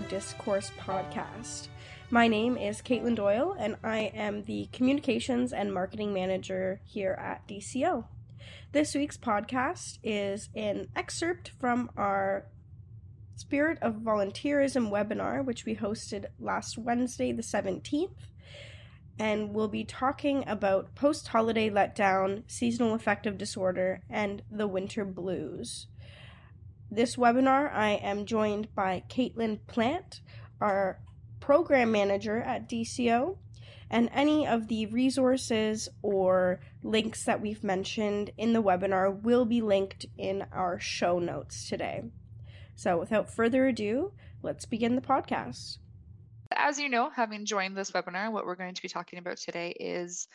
Discourse podcast. My name is Katelyn Doyle, and I am the Communications and Marketing Manager here at DCO. This week's podcast is an excerpt from our Spirit of Volunteerism webinar, which we hosted last Wednesday, the 17th. And we'll be talking about post holiday letdown, seasonal affective disorder, and the winter blues. This webinar, I am joined by Caitlin Plant, our program manager at DCO, and any of the resources or links that we've mentioned in the webinar will be linked in our show notes today. So, without further ado, let's begin the podcast. As you know, having joined this webinar, what we're going to be talking about today is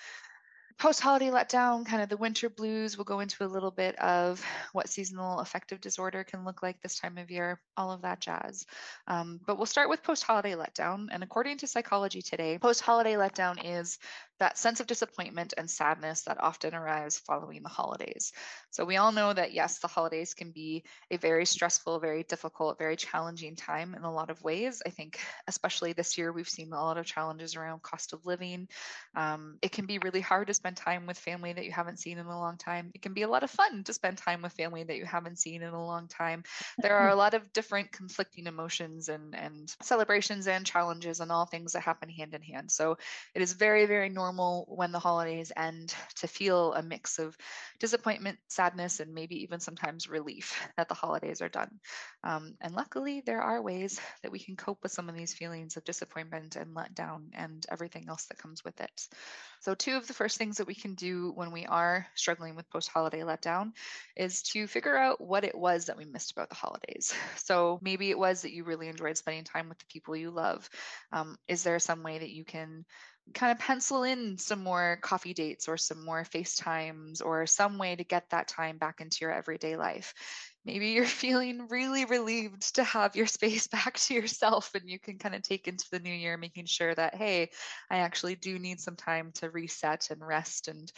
post-holiday letdown, kind of the winter blues. We'll go into a little bit of what seasonal affective disorder can look like this time of year, all of that jazz. Um, but we'll start with post-holiday letdown. And according to Psychology Today, post-holiday letdown is that sense of disappointment and sadness that often arrives following the holidays. So we all know that yes, the holidays can be a very stressful, very difficult, very challenging time in a lot of ways. I think especially this year we've seen a lot of challenges around cost of living. Um, it can be really hard to spend time with family that you haven't seen in a long time. It can be a lot of fun to spend time with family that you haven't seen in a long time. There are a lot of different conflicting emotions and and celebrations and challenges and all things that happen hand in hand. So it is very very normal normal when the holidays end to feel a mix of disappointment, sadness, and maybe even sometimes relief that the holidays are done. Um, and luckily, there are ways that we can cope with some of these feelings of disappointment and letdown and everything else that comes with it. So, two of the first things that we can do when we are struggling with post holiday letdown is to figure out what it was that we missed about the holidays. So, maybe it was that you really enjoyed spending time with the people you love. Um, is there some way that you can kind of pencil in some more coffee dates or some more FaceTimes or some way to get that time back into your everyday life. Maybe you're feeling really relieved to have your space back to yourself and you can kind of take into the new year making sure that, hey, I actually do need some time to reset and rest and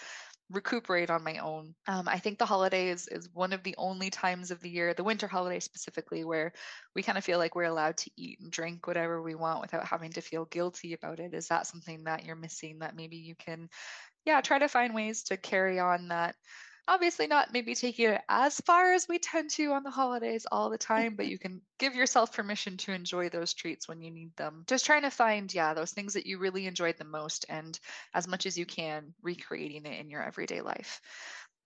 recuperate on my own. Um, I think the holidays is one of the only times of the year, the winter holiday specifically, where we kind of feel like we're allowed to eat and drink whatever we want without having to feel guilty about it. Is that something that you're missing that maybe you can, yeah, try to find ways to carry on that obviously not maybe taking it as far as we tend to on the holidays all the time, but you can give yourself permission to enjoy those treats when you need them. Just trying to find, yeah, those things that you really enjoyed the most and as much as you can, recreating it in your everyday life.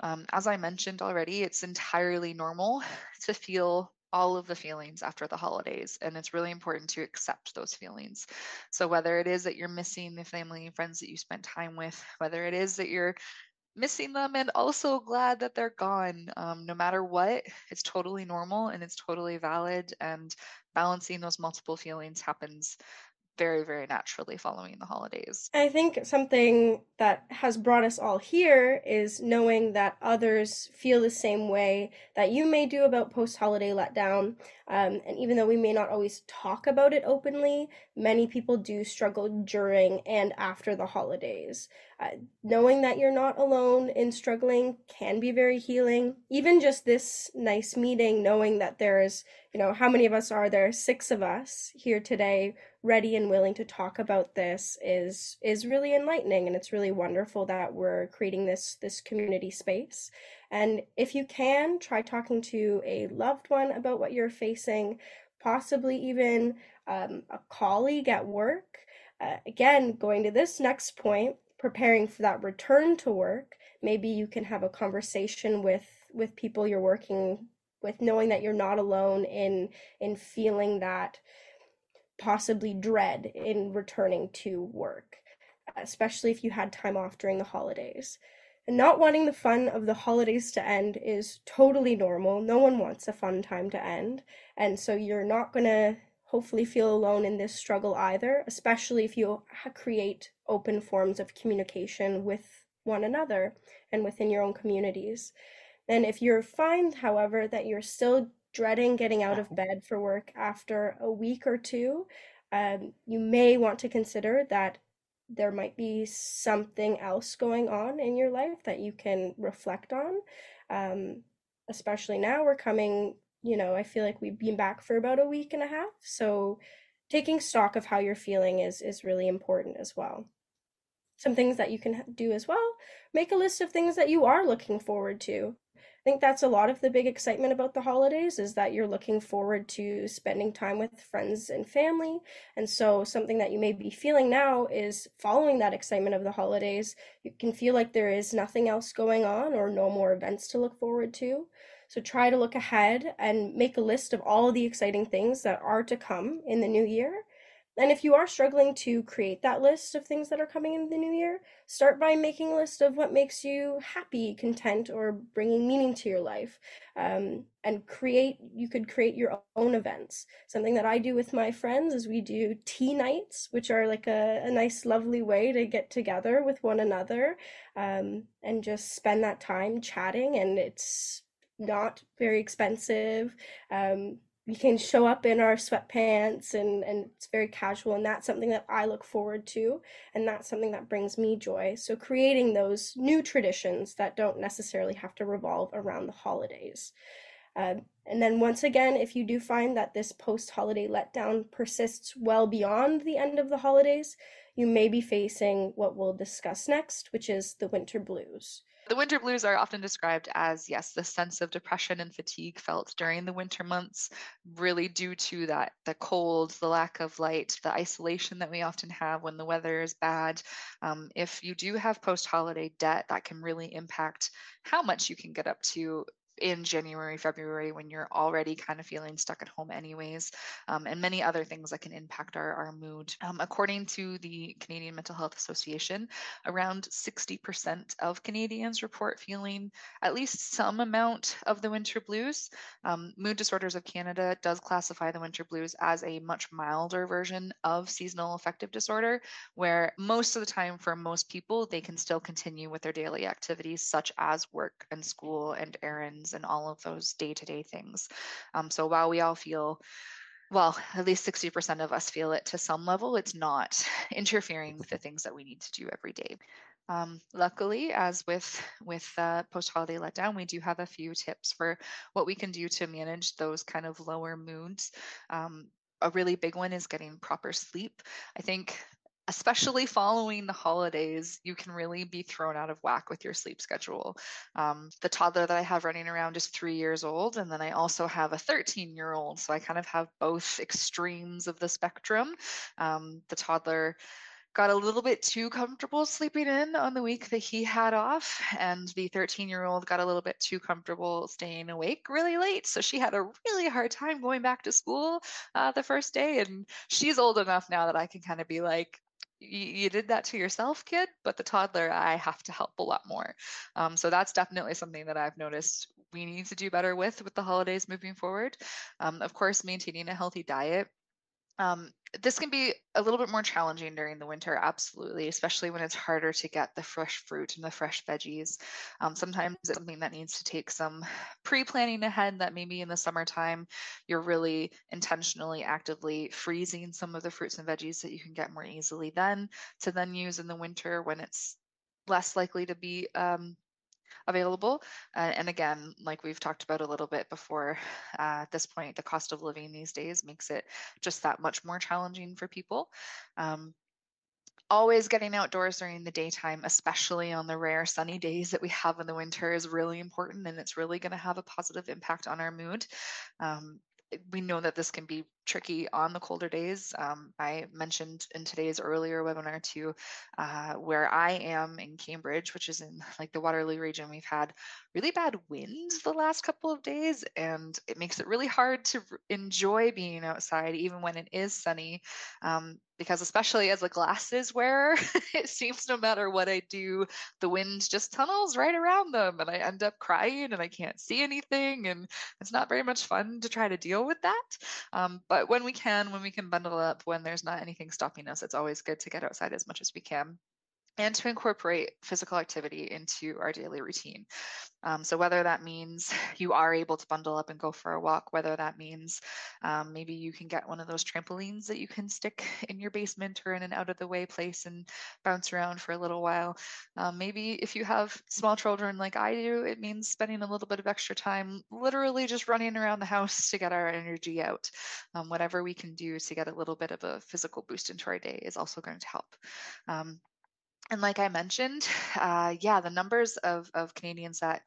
Um, as I mentioned already, it's entirely normal to feel all of the feelings after the holidays and it's really important to accept those feelings so whether it is that you're missing the family and friends that you spent time with whether it is that you're missing them and also glad that they're gone. Um, no matter what, it's totally normal and it's totally valid. And balancing those multiple feelings happens very, very naturally following the holidays. I think something that has brought us all here is knowing that others feel the same way that you may do about post holiday letdown. Um, and even though we may not always talk about it openly, many people do struggle during and after the holidays. Uh, knowing that you're not alone in struggling can be very healing. Even just this nice meeting, knowing that there's, you know, how many of us are there? Six of us here today, ready and willing to talk about this is is really enlightening and it's really wonderful that we're creating this this community space. And if you can, try talking to a loved one about what you're facing, possibly even um, a colleague at work Uh, again, going to this next point, preparing for that return to work, maybe you can have a conversation with with people you're working with knowing that you're not alone in in feeling that possibly dread in returning to work especially if you had time off during the holidays. And not wanting the fun of the holidays to end is totally normal. No one wants a fun time to end. And so you're not going to hopefully feel alone in this struggle either especially if you create open forms of communication with one another and within your own communities and if you find, however, that you're still dreading getting out of bed for work after a week or two, um, you may want to consider that there might be something else going on in your life that you can reflect on. Um, especially now, we're coming, you know, I feel like we've been back for about a week and a half. So taking stock of how you're feeling is is really important as well some things that you can do as well make a list of things that you are looking forward to think that's a lot of the big excitement about the holidays is that you're looking forward to spending time with friends and family. And so, something that you may be feeling now is following that excitement of the holidays, you can feel like there is nothing else going on or no more events to look forward to. So, try to look ahead and make a list of all of the exciting things that are to come in the new year and if you are struggling to create that list of things that are coming in the new year, start by making a list of what makes you happy, content, or bringing meaning to your life. Um, and create, you could create your own events. Something that I do with my friends is we do tea nights, which are like a, a nice, lovely way to get together with one another um, and just spend that time chatting. And it's not very expensive. Um, we can show up in our sweatpants and and it's very casual and that's something that I look forward to and that's something that brings me joy. So creating those new traditions that don't necessarily have to revolve around the holidays. Uh, and then once again, if you do find that this post-holiday letdown persists well beyond the end of the holidays, you may be facing what we'll discuss next, which is the winter blues. The winter blues are often described as, yes, the sense of depression and fatigue felt during the winter months, really due to that the cold, the lack of light, the isolation that we often have when the weather is bad. Um, if you do have post holiday debt, that can really impact how much you can get up to in January, February, when you're already kind of feeling stuck at home, anyways, um, and many other things that can impact our, our mood. Um, according to the Canadian Mental Health Association, around 60% of Canadians report feeling at least some amount of the winter blues. Um, Mood Disorders of Canada does classify the winter blues as a much milder version of seasonal affective disorder, where most of the time, for most people, they can still continue with their daily activities, such as work and school and errands and all of those day to day things. Um, so while we all feel well, at least 60% of us feel it to some level. It's not interfering with the things that we need to do every day. Um, luckily, as with with uh, post holiday letdown, we do have a few tips for what we can do to manage those kind of lower moods. Um, a really big one is getting proper sleep. I think especially following the holidays, you can really be thrown out of whack with your sleep schedule. Um, the toddler that I have running around is three years old, and then I also have a 13 year old. So I kind of have both extremes of the spectrum. Um, the toddler got a little bit too comfortable sleeping in on the week that he had off and the 13 year old got a little bit too comfortable staying awake really late so she had a really hard time going back to school uh, the first day and she's old enough now that i can kind of be like you, did that to yourself, kid, but the toddler, I have to help a lot more. Um, so that's definitely something that I've noticed we need to do better with with the holidays moving forward. Um, of course, maintaining a healthy diet um, this can be a little bit more challenging during the winter, absolutely, especially when it's harder to get the fresh fruit and the fresh veggies. Um, sometimes it's something that needs to take some pre planning ahead, that maybe in the summertime you're really intentionally, actively freezing some of the fruits and veggies that you can get more easily then to then use in the winter when it's less likely to be um, available. Uh, and again, like we've talked about a little bit before, uh, at this point, the cost of living these days makes it just that much more challenging for people. Um, always getting outdoors during the daytime, especially on the rare sunny days that we have in the winter, is really important and it's really going to have a positive impact on our mood. Um, we know that this can be tricky on the colder days. Um, I mentioned in today's earlier webinar too, uh, where I am in Cambridge, which is in like the Waterloo region, we've had really bad winds the last couple of days, and it makes it really hard to enjoy being outside, even when it is sunny. Um, because especially as a glasses wearer, it seems no matter what I do, the wind just tunnels right around them and I end up crying and I can't see anything. And it's not very much fun to try to deal with that. Um, but when we can, when we can bundle up, when there's not anything stopping us, it's always good to get outside as much as we can and to incorporate physical activity into our daily routine. Um, so, whether that means you are able to bundle up and go for a walk, whether that means um, maybe you can get one of those trampolines that you can stick in your basement or in an out of the way place and bounce around for a little while. Um, maybe if you have small children like I do, it means spending a little bit of extra time literally just running around the house to get our energy out. Um, whatever we can do to get a little bit of a physical boost into our day is also going to help. And like I mentioned, uh, yeah, the numbers of, of Canadians that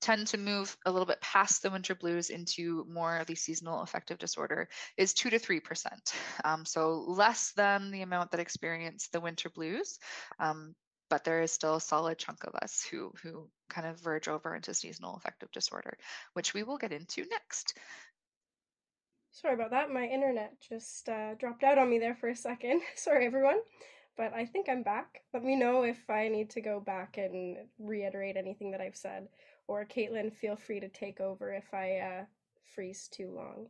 tend to move a little bit past the winter blues into more of the seasonal affective disorder is 2 to 3%. Um, so less than the amount that experience the winter blues. Um, but there is still a solid chunk of us who, who kind of verge over into seasonal affective disorder, which we will get into next. Sorry about that. My internet just uh, dropped out on me there for a second. Sorry, everyone but I think I'm back. Let me know if I need to go back and reiterate anything that I've said, or Caitlin, feel free to take over if I uh, freeze too long.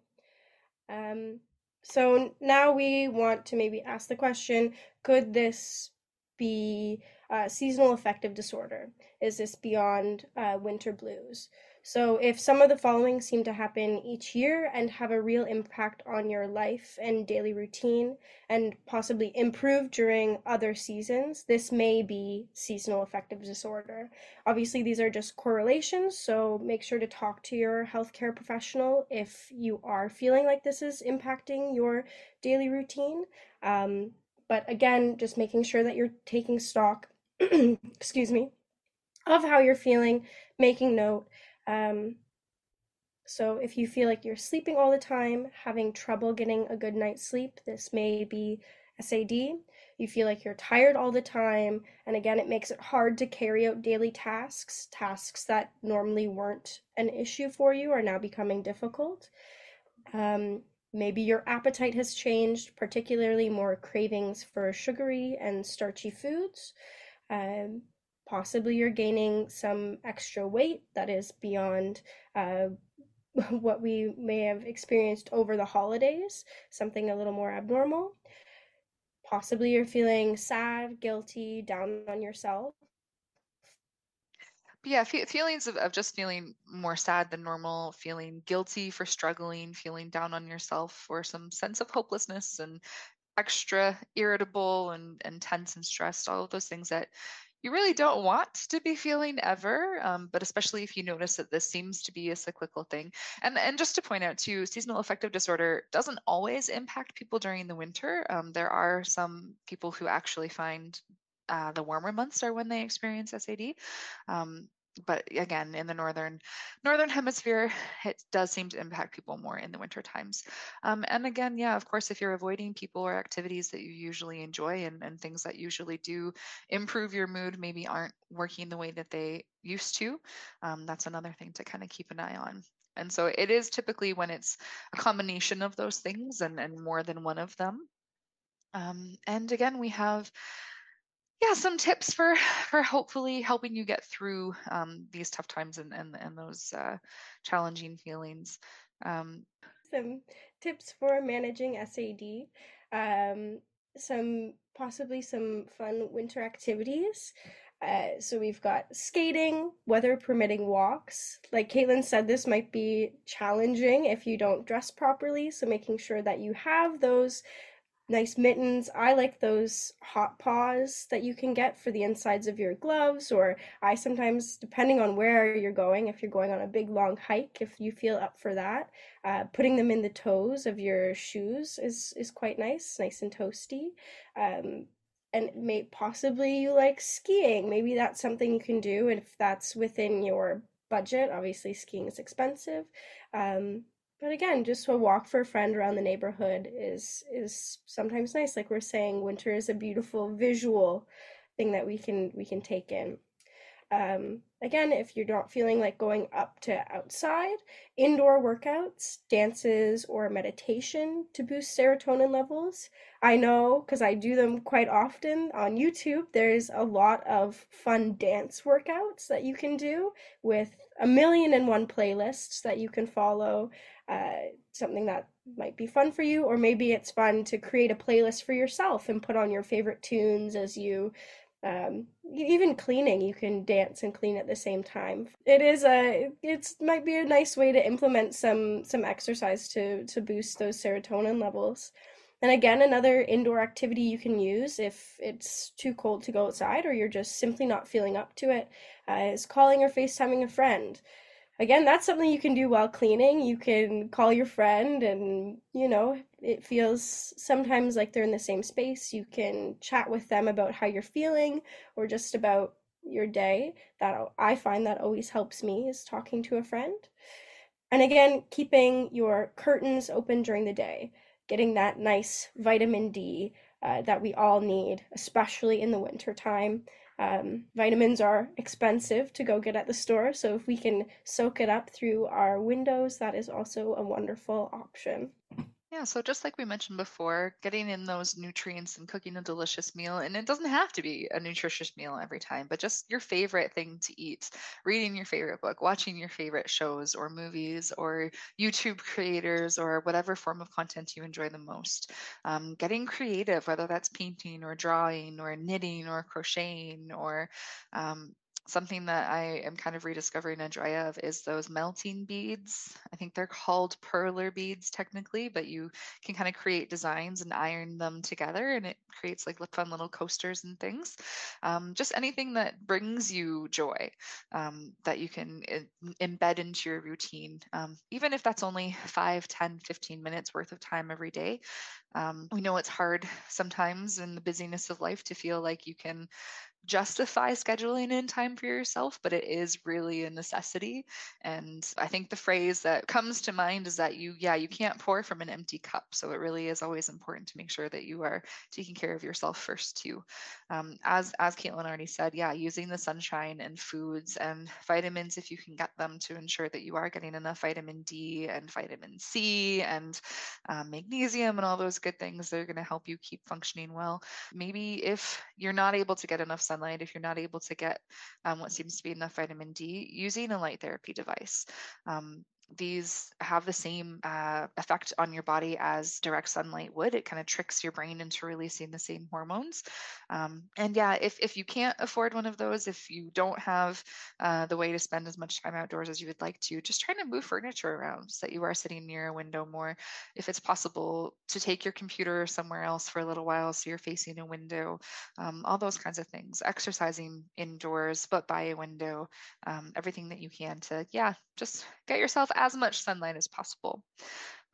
Um, so now we want to maybe ask the question could this be uh, seasonal affective disorder? Is this beyond uh, winter blues? So, if some of the following seem to happen each year and have a real impact on your life and daily routine, and possibly improve during other seasons, this may be seasonal affective disorder. Obviously, these are just correlations, so make sure to talk to your healthcare professional if you are feeling like this is impacting your daily routine. Um, but again, just making sure that you're taking stock, excuse me, of how you're feeling, making note um, so if you feel like you're sleeping all the time, having trouble getting a good night's sleep, this may be SAD. You feel like you're tired all the time, and again, it makes it hard to carry out daily tasks. Tasks that normally weren't an issue for you are now becoming difficult. Um, maybe your appetite has changed, particularly more cravings for sugary and starchy foods. Um, possibly you're gaining some extra weight that is beyond uh, what we may have experienced over the holidays, something a little more abnormal. Possibly you're feeling sad, guilty, down on yourself. yeah, feelings of, of just feeling more sad than normal, feeling guilty for struggling, feeling down on yourself, or some sense of hopelessness and extra irritable and, and tense and stressed, all of those things that you really don't want to be feeling ever, um, but especially if you notice that this seems to be a cyclical thing. And and just to point out too, seasonal affective disorder doesn't always impact people during the winter. Um, there are some people who actually find uh, the warmer months are when they experience SAD. Um, but again in the northern northern hemisphere it does seem to impact people more in the winter times. Um, and again yeah of course if you're avoiding people or activities that you usually enjoy and, and things that usually do improve your mood maybe aren't working the way that they used to um, that's another thing to kind of keep an eye on. And so it is typically when it's a combination of those things and, and more than one of them. Um, and again we have yeah some tips for for hopefully helping you get through um, these tough times and and, and those uh, challenging feelings um, some tips for managing sad um, some possibly some fun winter activities uh, so we've got skating, weather permitting walks. Like Katelyn said, this might be challenging if you don't dress properly. So making sure that you have those nice mittens. I like those hot paws that you can get for the insides of your gloves, or I sometimes, depending on where you're going, if you're going on a big long hike, if you feel up for that, uh, putting them in the toes of your shoes is is quite nice, nice and toasty. Um, and may possibly you like skiing. Maybe that's something you can do if that's within your budget. Obviously, skiing is expensive. Um, but again, just a walk for a friend around the neighborhood is is sometimes nice. Like we're saying, winter is a beautiful visual thing that we can we can take in. Um, again, if you're not feeling like going up to outside, indoor workouts, dances, or meditation to boost serotonin levels. I know because I do them quite often on YouTube. There's a lot of fun dance workouts that you can do with a million and one playlists that you can follow. Uh, something that might be fun for you, or maybe it's fun to create a playlist for yourself and put on your favorite tunes as you um, even cleaning you can dance and clean at the same time. It is a it's might be a nice way to implement some some exercise to to boost those serotonin levels. And again another indoor activity you can use if it's too cold to go outside or you're just simply not feeling up to it uh, is calling or facetiming a friend again, that's something you can do while cleaning. You can call your friend, and you know, it feels sometimes like they're in the same space. You can chat with them about how you're feeling or just about your day. That I find that always helps me is talking to a friend. And again, keeping your curtains open during the day, getting that nice vitamin D uh, that we all need, especially in the winter time. Um, vitamins are expensive to go get at the store, so if we can soak it up through our windows, that is also a wonderful option. Yeah, so just like we mentioned before, getting in those nutrients and cooking a delicious meal, and it doesn't have to be a nutritious meal every time, but just your favorite thing to eat, reading your favorite book, watching your favorite shows or movies or YouTube creators or whatever form of content you enjoy the most. Um, getting creative, whether that's painting or drawing or knitting or crocheting or um, something that I am kind of rediscovering a joy of is those melting beads. I think they're called perler beads technically, but you can kind of create designs and iron them together and it creates like fun little coasters and things. Um, just anything that brings you joy um, that you can embed into your routine, um, even if that's only 5, 10, 15 minutes worth of time every day. Um, we know it's hard sometimes in the busyness of life to feel like you can justify scheduling in time for yourself, but it is really a necessity. And I think the phrase that comes to mind is that you, yeah, you can't pour from an empty cup. So it really is always important to make sure that you are taking care of yourself first too. Um, as as Caitlin already said, yeah, using the sunshine and foods and vitamins if you can get them to ensure that you are getting enough vitamin D and vitamin C and um, magnesium and all those good things that are going to help you keep functioning well. Maybe if you're not able to get enough sunlight, if you're not able to get um, what seems to be enough vitamin D, using a light therapy device. Um, these have the same uh, effect on your body as direct sunlight would. It kind of tricks your brain into releasing the same hormones. Um, and yeah, if, if you can't afford one of those, if you don't have uh, the way to spend as much time outdoors as you would like to, just trying to move furniture around so that you are sitting near a window more. If it's possible to take your computer somewhere else for a little while so you're facing a window, um, all those kinds of things. Exercising indoors, but by a window, um, everything that you can to, yeah, just get yourself as much sunlight as possible.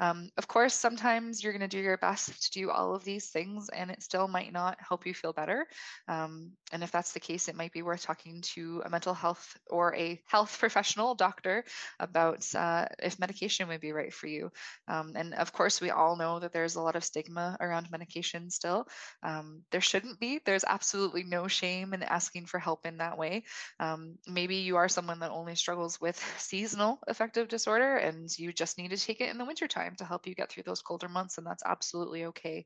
Um, of course, sometimes you're going to do your best to do all of these things and it still might not help you feel better. Um, and if that's the case, it might be worth talking to a mental health or a health professional, doctor, about uh, if medication would be right for you. Um, and of course, we all know that there's a lot of stigma around medication still. Um, there shouldn't be. There's absolutely no shame in asking for help in that way. Um, maybe you are someone that only struggles with seasonal affective disorder and you just need to take it in the wintertime time to help you get through those colder months, and that's absolutely okay.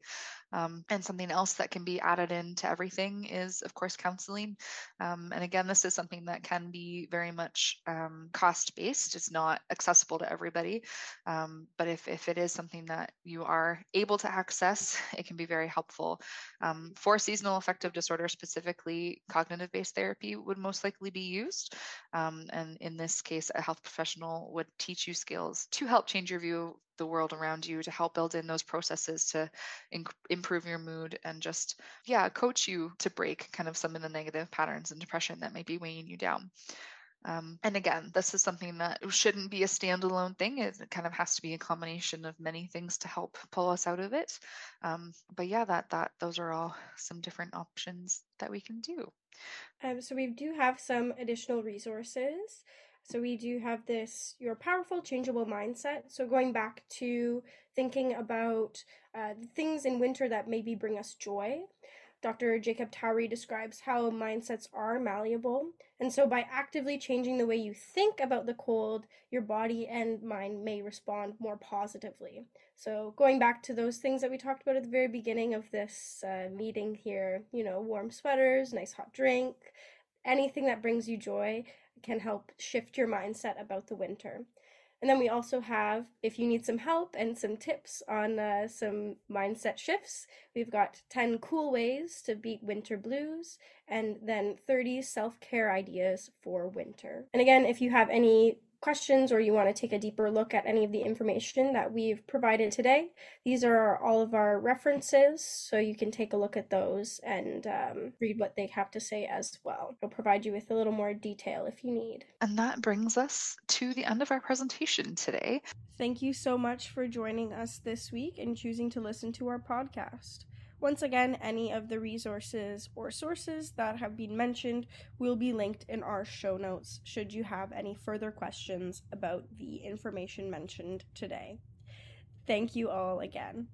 Um, and something else that can be added into everything is, of course, counseling. Um, and again, this is something that can be very much um, cost based. It's not accessible to everybody. Um, but if, if it is something that you are able to access, it can be very helpful. Um, for seasonal affective disorder specifically, cognitive based therapy would most likely be used. Um, and in this case, a health professional would teach you skills to help change your view the world around you to help build in those processes to inc- improve your mood and just yeah coach you to break kind of some of the negative patterns and depression that may be weighing you down um, and again, this is something that shouldn't be a standalone thing. It kind of has to be a combination of many things to help pull us out of it. Um, but yeah, that that those are all some different options that we can do. Um, so we do have some additional resources. So we do have this your powerful changeable mindset. So going back to thinking about uh, things in winter that maybe bring us joy. Dr. Jacob Towery describes how mindsets are malleable. And so, by actively changing the way you think about the cold, your body and mind may respond more positively. So, going back to those things that we talked about at the very beginning of this uh, meeting here, you know, warm sweaters, nice hot drink, anything that brings you joy can help shift your mindset about the winter. And then we also have, if you need some help and some tips on uh, some mindset shifts, we've got 10 cool ways to beat winter blues and then 30 self care ideas for winter. And again, if you have any questions or you want to take a deeper look at any of the information that we've provided today, these are all of our references, so you can take a look at those and um, read what they have to say as well. We'll provide you with a little more detail if you need. And that brings us to the end of our presentation today. Thank you so much for joining us this week and choosing to listen to our podcast. Once again, any of the resources or sources that have been mentioned will be linked in our show notes should you have any further questions about the information mentioned today. Thank you all again.